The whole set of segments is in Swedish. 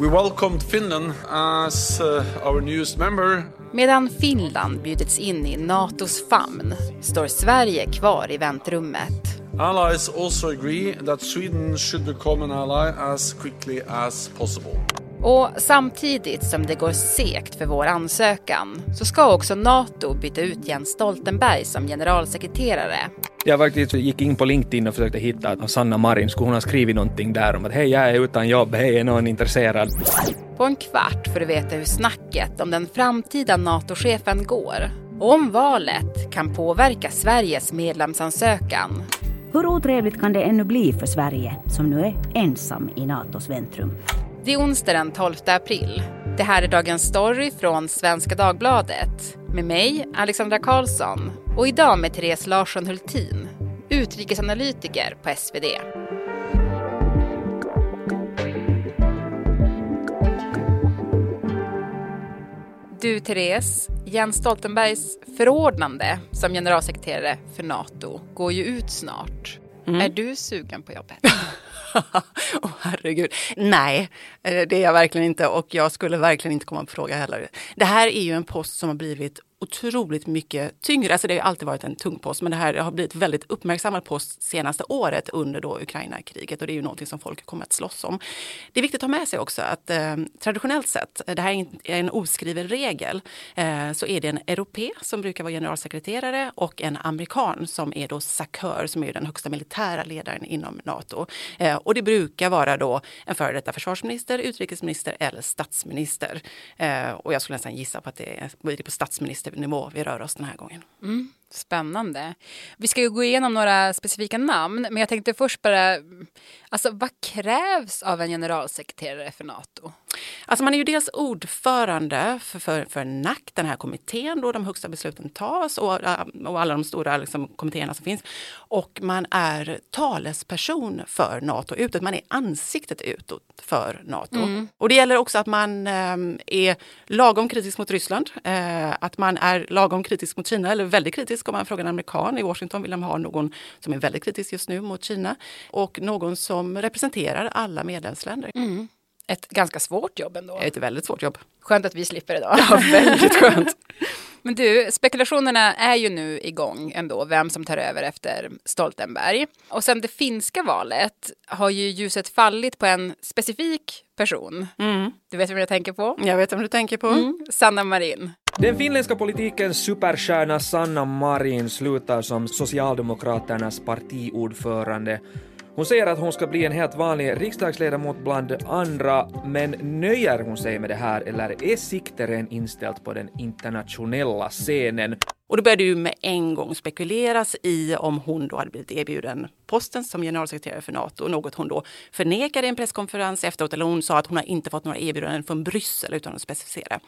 We welcomed Finland as uh, our newest member. Medan Finland bjudits in i Natos famn står Sverige kvar i väntrummet. Allies also agree that Sweden should become an ally as quickly as possible. Och samtidigt som det går segt för vår ansökan så ska också Nato byta ut Jens Stoltenberg som generalsekreterare. Jag faktiskt gick in på LinkedIn och försökte hitta Sanna Marin. Skulle hon ha skrivit någonting där om att hej, jag är utan jobb, hej, är någon intresserad? På en kvart får du veta hur snacket om den framtida NATO-chefen går och om valet kan påverka Sveriges medlemsansökan. Hur otrevligt kan det ännu bli för Sverige som nu är ensam i Natos väntrum? Det är onsdag den 12 april. Det här är Dagens Story från Svenska Dagbladet med mig, Alexandra Karlsson och idag med Therese Larsson Hultin, utrikesanalytiker på SvD. Du Therese, Jens Stoltenbergs förordnande som generalsekreterare för NATO går ju ut snart. Mm. Är du sugen på jobbet? oh, herregud. Nej, eh, det är jag verkligen inte och jag skulle verkligen inte komma på fråga heller. Det här är ju en post som har blivit otroligt mycket tyngre. Alltså det har alltid varit en tung post, men det här har blivit väldigt uppmärksammad post senaste året under då Ukraina-kriget och det är ju någonting som folk kommer att slåss om. Det är viktigt att ha med sig också att eh, traditionellt sett, det här är en oskriven regel, eh, så är det en europe som brukar vara generalsekreterare och en amerikan som är då sakör som är den högsta militära ledaren inom Nato. Eh, och det brukar vara då en före detta försvarsminister, utrikesminister eller statsminister. Eh, och jag skulle nästan gissa på att det är på statsminister nivå vi rör oss den här gången. Mm, spännande. Vi ska ju gå igenom några specifika namn, men jag tänkte först bara, alltså vad krävs av en generalsekreterare för Nato? Alltså man är ju dels ordförande för, för, för NAC, den här kommittén då de högsta besluten tas och, och alla de stora liksom, kommittéerna som finns. Och man är talesperson för Nato utåt, man är ansiktet utåt för Nato. Mm. Och det gäller också att man eh, är lagom kritisk mot Ryssland, eh, att man är lagom kritisk mot Kina, eller väldigt kritisk om man frågar en amerikan. I Washington vill de ha någon som är väldigt kritisk just nu mot Kina och någon som representerar alla medlemsländer. Mm. Ett ganska svårt jobb ändå. Ett väldigt svårt jobb. Skönt att vi slipper då. Ja, väldigt skönt. Men du, spekulationerna är ju nu igång ändå, vem som tar över efter Stoltenberg. Och sen det finska valet har ju ljuset fallit på en specifik person. Mm. Du vet vem jag tänker på? Jag vet vem du tänker på. Mm. Sanna Marin. Den finländska politikens superstjärna Sanna Marin slutar som Socialdemokraternas partiordförande hon säger att hon ska bli en helt vanlig riksdagsledamot bland andra, men nöjer hon sig med det här eller är sikteren inställt på den internationella scenen? Och då började ju med en gång spekuleras i om hon då hade blivit erbjuden posten som generalsekreterare för Nato, något hon då förnekade i en presskonferens efteråt, eller hon sa att hon har inte fått några erbjudanden från Bryssel utan att specificera.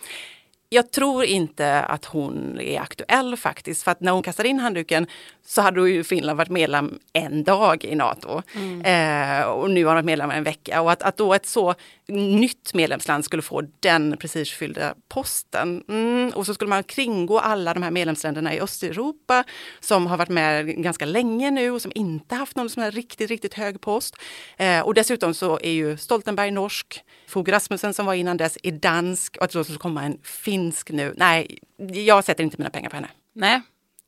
Jag tror inte att hon är aktuell faktiskt, för att när hon kastade in handduken så hade ju Finland varit medlem en dag i Nato. Mm. Eh, och nu har de varit medlemmar en vecka. Och att, att då ett så nytt medlemsland skulle få den prestigefyllda posten. Mm, och så skulle man kringgå alla de här medlemsländerna i Östeuropa som har varit med ganska länge nu och som inte haft någon sån här riktigt, riktigt hög post. Eh, och dessutom så är ju Stoltenberg norsk, Fogh Rasmussen som var innan dess är dansk och att då ska komma en finsk nu. Nej, jag sätter inte mina pengar på henne. Nej,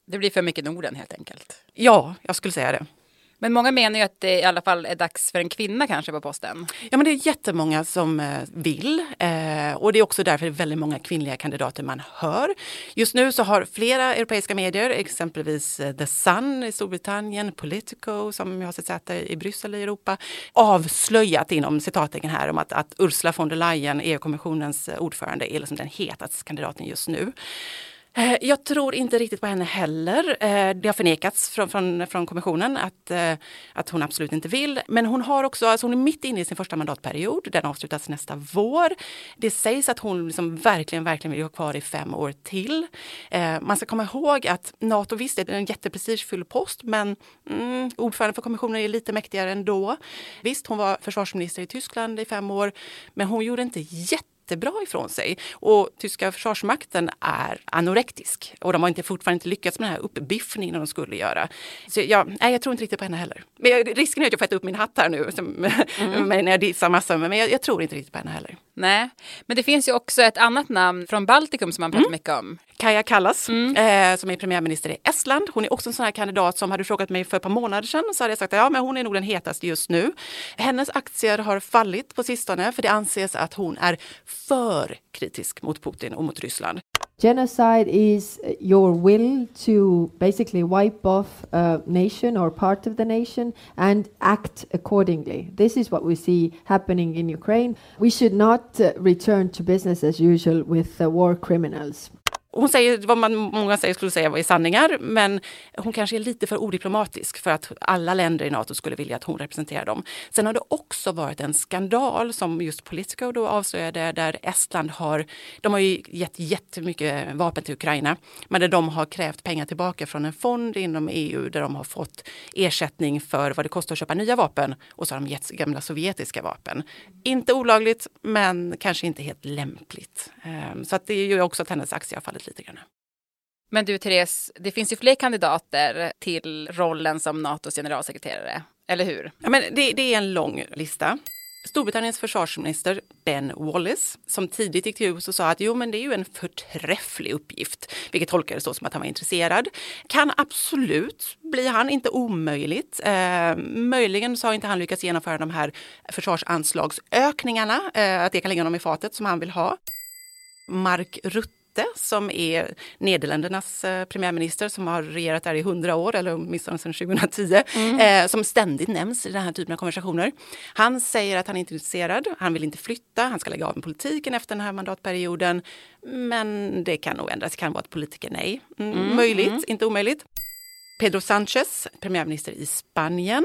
det blir för mycket Norden helt enkelt. Ja, jag skulle säga det. Men många menar ju att det i alla fall är dags för en kvinna kanske på posten. Ja, men det är jättemånga som eh, vill eh, och det är också därför det är väldigt många kvinnliga kandidater man hör. Just nu så har flera europeiska medier, exempelvis eh, The Sun i Storbritannien, Politico som jag har sett säte i Bryssel i Europa, avslöjat inom citattecken här om att, att Ursula von der Leyen, EU-kommissionens ordförande, är liksom den hetaste kandidaten just nu. Eh, jag tror inte riktigt på henne heller. Eh, det har förnekats från, från, från kommissionen att, eh, att hon absolut inte vill. Men hon har också, alltså hon är mitt inne i sin första mandatperiod. Den avslutas nästa vår. Det sägs att hon liksom verkligen, verkligen vill vara kvar i fem år till. Man ska komma ihåg att Nato visst är en jätteprestigefylld post, men mm, ordförande för kommissionen är lite mäktigare ändå. Visst, hon var försvarsminister i Tyskland i fem år, men hon gjorde inte jätte jättebra ifrån sig. Och tyska försvarsmakten är anorektisk och de har inte, fortfarande inte lyckats med den här uppbiffningen de skulle göra. Så jag, nej, jag tror inte riktigt på henne heller. Men jag, risken är att jag får äta upp min hatt här nu som, mm. när jag dissar massor, men jag, jag tror inte riktigt på henne heller. Nej, men det finns ju också ett annat namn från Baltikum som man pratar mycket om. Kaja Kallas, eh, som är premiärminister i Estland. Hon är också en sån här kandidat som hade frågat mig för ett par månader sedan så hade jag sagt att ja, men hon är nog den hetaste just nu. Hennes aktier har fallit på sistone för det anses att hon är för kritisk mot Putin och mot Ryssland. Genocide is your will to basically wipe off a nation or part of the nation and act accordingly. This is what we see happening in Ukraine. We should not uh, return to business as usual with uh, war criminals. Hon säger vad man, många säger skulle säga är sanningar, men hon kanske är lite för odiplomatisk för att alla länder i Nato skulle vilja att hon representerar dem. Sen har det också varit en skandal som just Politico då avslöjade där Estland har, de har ju gett jättemycket vapen till Ukraina, men där de har krävt pengar tillbaka från en fond inom EU där de har fått ersättning för vad det kostar att köpa nya vapen och så har de gett gamla sovjetiska vapen. Inte olagligt, men kanske inte helt lämpligt. Ehm, så att det gör också att hennes aktie har fallit lite grann. Men du Therese, det finns ju fler kandidater till rollen som Natos generalsekreterare, eller hur? Ja, men det, det är en lång lista. Storbritanniens försvarsminister Ben Wallace som tidigt gick till ut och sa att jo, men det är ju en förträfflig uppgift, vilket tolkades då som att han var intresserad. Kan absolut bli han, inte omöjligt. Eh, möjligen så har inte han lyckats genomföra de här försvarsanslagsökningarna, eh, att det kan ligga honom i fatet som han vill ha. Mark Rutte som är Nederländernas eh, premiärminister som har regerat där i hundra år, eller åtminstone sedan 2010, eh, som ständigt nämns i den här typen av konversationer. Han säger att han inte är intresserad, han vill inte flytta, han ska lägga av med politiken efter den här mandatperioden. Men det kan nog ändras, det kan vara ett politiker nej. Mm, möjligt, inte omöjligt. Pedro Sánchez, premiärminister i Spanien.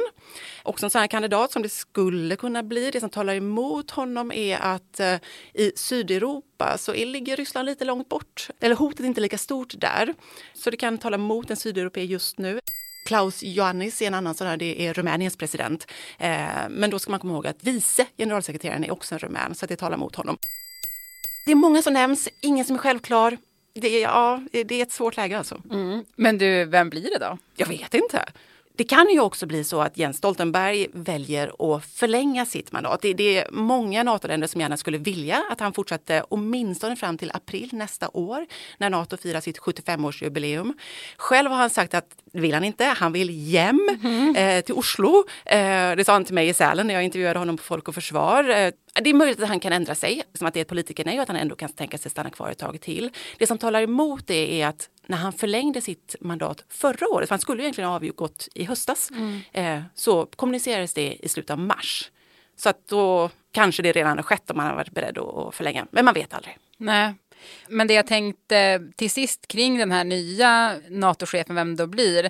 Också en sån här kandidat som det skulle kunna bli. Det som talar emot honom är att eh, i Sydeuropa så är, ligger Ryssland lite långt bort. Eller hotet är inte lika stort där. Så det kan tala emot en sydeuropé just nu. Klaus Ioannis är en annan sån här, det är Rumäniens president. Eh, men då ska man komma ihåg att vice generalsekreteraren är också en rumän, så att det talar emot honom. Det är många som nämns, ingen som är självklar. Det är, ja, det är ett svårt läge alltså. Men du, vem blir det då? Jag vet inte. Det kan ju också bli så att Jens Stoltenberg väljer att förlänga sitt mandat. Det, det är många NATO-länder som gärna skulle vilja att han fortsätter åtminstone fram till april nästa år när NATO firar sitt 75-årsjubileum. Själv har han sagt att det vill han inte. Han vill hem eh, till Oslo. Eh, det sa han till mig i Sälen när jag intervjuade honom på Folk och Försvar. Eh, det är möjligt att han kan ändra sig, som att det är ett politikernej och att han ändå kan tänka sig stanna kvar ett tag till. Det som talar emot det är att när han förlängde sitt mandat förra året, för han skulle ju egentligen ha avgått i höstas, eh, så kommunicerades det i slutet av mars. Så att då kanske det redan har skett om han har varit beredd att att förlänga. Men man vet aldrig. Nej. Men det jag tänkte till sist kring den här nya NATO-chefen, vem det då blir.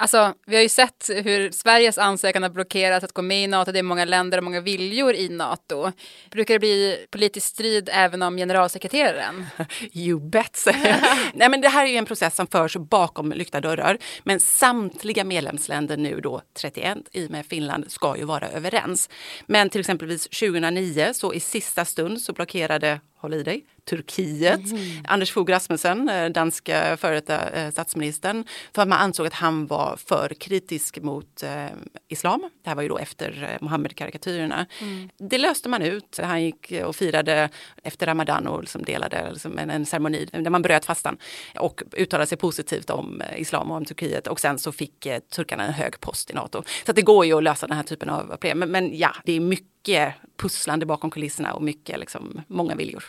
Alltså, vi har ju sett hur Sveriges ansökan har blockerats att gå med i NATO. Det är många länder och många viljor i NATO. Brukar det bli politisk strid även om generalsekreteraren? You bet. Nej, men Det här är ju en process som förs bakom lyckta dörrar. Men samtliga medlemsländer nu då, 31 i och med Finland, ska ju vara överens. Men till exempelvis 2009 så i sista stund så blockerade håll i dig, Turkiet. Anders Fogh Rasmussen, eh, danska före detta eh, statsministern, för att man ansåg att han var för kritisk mot eh, islam. Det här var ju då efter eh, Mohammed-karikatyrerna. Det löste man ut. Han gick och firade efter Ramadan och liksom delade liksom en, en ceremoni där man bröt fastan och uttalade sig positivt om islam och om Turkiet. Och sen så fick eh, turkarna en hög post i Nato. Så det går ju att lösa den här typen av problem. Men, men ja, det är mycket pusslande bakom kulisserna och mycket, liksom, många viljor.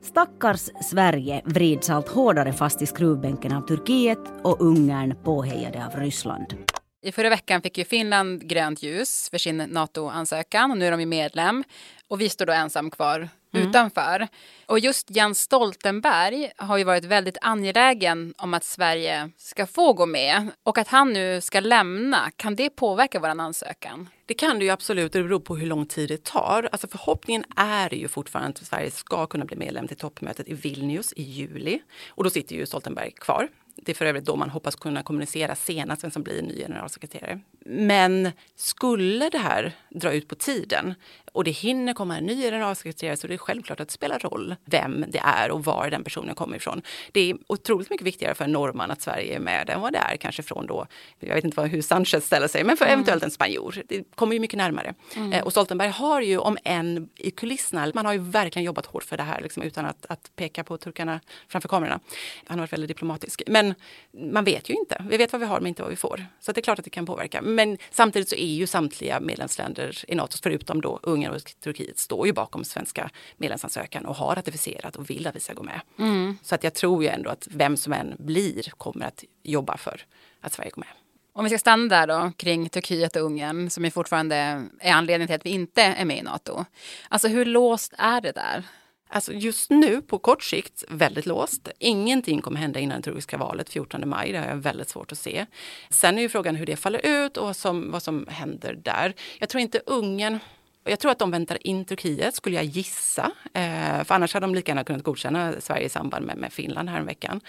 Stackars Sverige vrids allt hårdare fast i skruvbänken av Turkiet och Ungern påhejade av Ryssland. I förra veckan fick ju Finland grönt ljus för sin NATO-ansökan och nu är de ju medlem. Och vi står då ensam kvar utanför. Och just Jens Stoltenberg har ju varit väldigt angelägen om att Sverige ska få gå med. Och att han nu ska lämna, kan det påverka vår ansökan? Det kan det ju absolut, det beror på hur lång tid det tar. Alltså förhoppningen är ju fortfarande att Sverige ska kunna bli medlem till toppmötet i Vilnius i juli. Och då sitter ju Stoltenberg kvar. Det är för övrigt då man hoppas kunna kommunicera senast vem som blir ny generalsekreterare. Men skulle det här dra ut på tiden och det hinner komma en ny generalsekreterare så det är självklart att det spelar roll vem det är och var den personen kommer ifrån. Det är otroligt mycket viktigare för en norrman att Sverige är med än vad det är kanske från då, jag vet inte hur Sanchez ställer sig, men för mm. eventuellt en spanjor. Det kommer ju mycket närmare. Mm. Eh, och Stoltenberg har ju, om en i kulisserna, man har ju verkligen jobbat hårt för det här liksom, utan att, att peka på turkarna framför kamerorna. Han har varit väldigt diplomatisk. Men man vet ju inte. Vi vet vad vi har men inte vad vi får. Så det är klart att det kan påverka. Men samtidigt så är ju samtliga medlemsländer i Nato, förutom då Ungern och Turkiet, står ju bakom svenska medlemsansökan och har ratificerat och vill att vi ska gå med. Mm. Så att jag tror ju ändå att vem som än blir kommer att jobba för att Sverige går med. Om vi ska stanna där då kring Turkiet och Ungern som ju fortfarande är anledningen till att vi inte är med i Nato. Alltså hur låst är det där? Alltså just nu på kort sikt väldigt låst. Ingenting kommer hända innan det turkiska valet 14 maj. Det har jag väldigt svårt att se. Sen är ju frågan hur det faller ut och vad som, vad som händer där. Jag tror inte Ungern jag tror att de väntar in Turkiet, skulle jag gissa. Eh, för annars hade de lika gärna kunnat godkänna Sverige i samband med, med Finland här en veckan.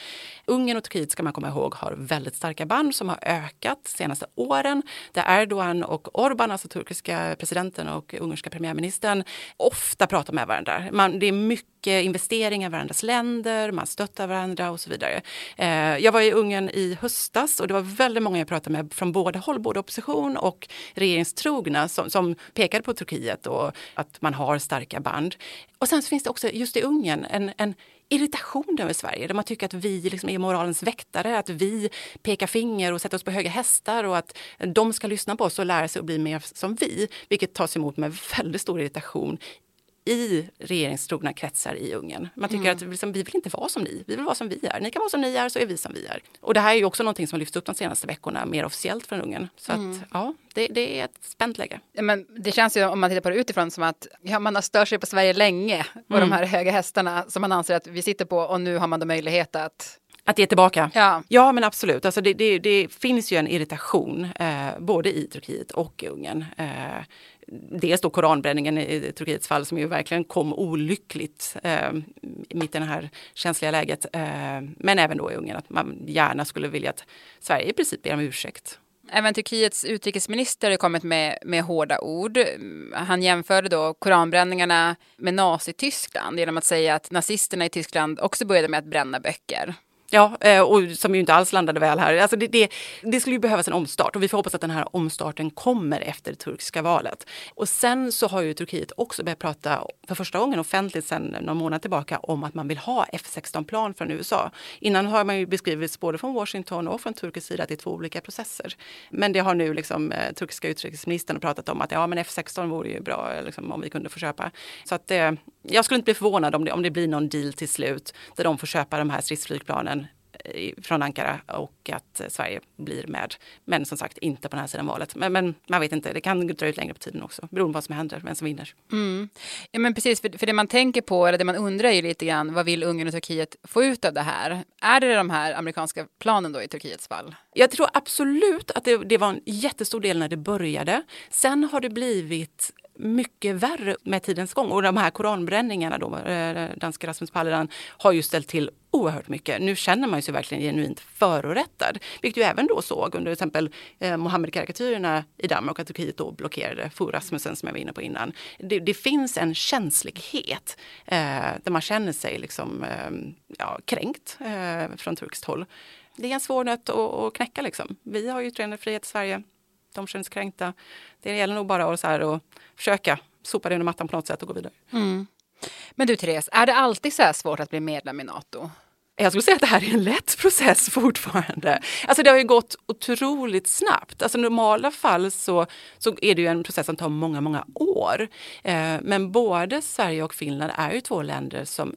Ungern och Turkiet ska man komma ihåg har väldigt starka band som har ökat de senaste åren. Där Erdogan och Orbán, alltså turkiska presidenten och ungerska premiärministern, ofta pratar med varandra. Man, det är mycket investeringar i varandras länder, man stöttar varandra och så vidare. Eh, jag var i Ungern i höstas och det var väldigt många jag pratade med från båda håll, både opposition och regeringstrogna som, som pekade på Turkiet partiet och att man har starka band. Och sen finns det också just i Ungern en, en irritation över Sverige där man tycker att vi liksom är moralens väktare, att vi pekar finger och sätter oss på höga hästar och att de ska lyssna på oss och lära sig att bli mer som vi, vilket tas emot med väldigt stor irritation i regeringstrogna kretsar i Ungern. Man tycker mm. att liksom, vi vill inte vara som ni, vi vill vara som vi är. Ni kan vara som ni är så är vi som vi är. Och det här är ju också någonting som lyfts upp de senaste veckorna mer officiellt från Ungern. Så mm. att ja, det, det, är ett spänt läge. Men det känns ju om man tittar på det utifrån som att ja, man har stört sig på Sverige länge och mm. de här höga hästarna som man anser att vi sitter på och nu har man då möjlighet att att ge tillbaka? Ja, ja men absolut. Alltså det, det, det finns ju en irritation eh, både i Turkiet och i Ungern. Eh, dels då koranbränningen i Turkiets fall som ju verkligen kom olyckligt eh, mitt i det här känsliga läget. Eh, men även då i Ungern att man gärna skulle vilja att Sverige i princip ber om ursäkt. Även Turkiets utrikesminister har kommit med, med hårda ord. Han jämförde då koranbränningarna med Nazityskland genom att säga att nazisterna i Tyskland också började med att bränna böcker. Ja, eh, och som ju inte alls landade väl här. Alltså det, det, det, skulle ju behövas en omstart och vi får hoppas att den här omstarten kommer efter det turkiska valet. Och sen så har ju Turkiet också börjat prata för första gången offentligt sedan någon månad tillbaka om att man vill ha F16-plan från USA. Innan har man ju beskrivits både från Washington och från turkisk sida att det är två olika processer. Men det har nu liksom eh, turkiska utrikesministern pratat om att ja, men F16 vore ju bra eh, liksom, om vi kunde få köpa. Så att eh, jag skulle inte bli förvånad om det, om det blir någon deal till slut där de får köpa de här stridsflygplanen från Ankara och att Sverige blir med. Men som sagt inte på den här sidan valet. Men, men man vet inte, det kan dra ut längre på tiden också beroende på vad som händer, vem som vinner. Mm. Ja men precis, för, för det man tänker på eller det man undrar är ju lite grann vad vill Ungern och Turkiet få ut av det här? Är det de här amerikanska planen då i Turkiets fall? Jag tror absolut att det, det var en jättestor del när det började. Sen har det blivit mycket värre med tidens gång. Och de här koranbränningarna, då, eh, danska Rasmus Paludan, har ju ställt till oerhört mycket. Nu känner man sig verkligen genuint förorättad. Vilket ju även då såg under till exempel eh, Mohammed-karikatyrerna i Danmark att Turkiet då blockerade Fur Rasmussen som jag var inne på innan. Det, det finns en känslighet eh, där man känner sig liksom, eh, ja, kränkt eh, från turkiskt håll. Det är en svår nöt att, att knäcka. Liksom. Vi har ju yttrandefrihet i Sverige de känns kränkta. Det gäller nog bara att, så här, att försöka sopa det under mattan på något sätt och gå vidare. Mm. Men du Therese, är det alltid så här svårt att bli medlem i Nato? Jag skulle säga att det här är en lätt process fortfarande. Alltså det har ju gått otroligt snabbt. Alltså I normala fall så, så är det ju en process som tar många, många år. Eh, men både Sverige och Finland är ju två länder som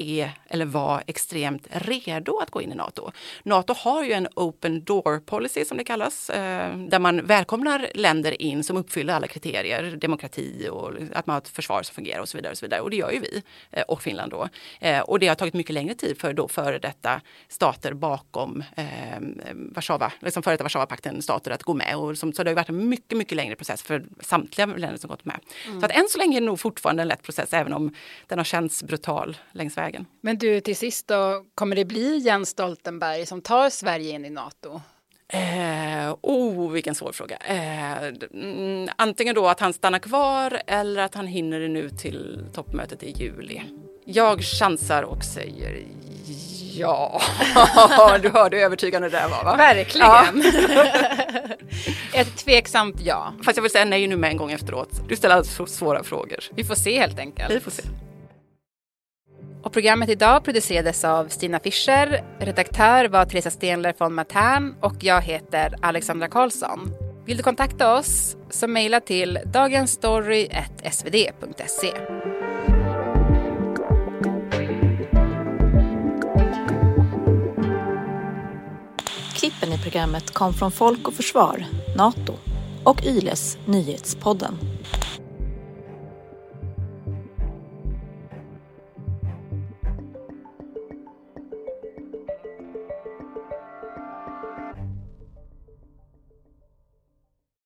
är eller var extremt redo att gå in i Nato. Nato har ju en open door policy som det kallas, eh, där man välkomnar länder in som uppfyller alla kriterier, demokrati och att man har ett försvar som fungerar och så vidare. Och, så vidare. och det gör ju vi eh, och Finland då. Eh, och det har tagit mycket längre tid för då före detta stater bakom eh, Warszawa, liksom före detta Warszawapakten stater att gå med. Och som, så det har varit en mycket, mycket längre process för samtliga länder som gått med. Mm. Så att än så länge är det nog fortfarande en lätt process även om den har känts brutal längs vägen vägen. Men du, till sist då, kommer det bli Jens Stoltenberg som tar Sverige in i NATO? Eh, oh, vilken svår fråga. Eh, mm, antingen då att han stannar kvar eller att han hinner nu till toppmötet i juli. Jag chansar och säger ja. du hörde hur övertygande det där var va? Verkligen. Ja. Ett tveksamt ja. Fast jag vill säga nej nu med en gång efteråt. Du ställer alltid så svåra frågor. Vi får se helt enkelt. Vi får se. Och programmet idag producerades av Stina Fischer, redaktör var Teresa Stenler von Matern och jag heter Alexandra Karlsson. Vill du kontakta oss så mejla till dagensstory.svd.se. Klippen i programmet kom från Folk och Försvar, NATO och Yles Nyhetspodden.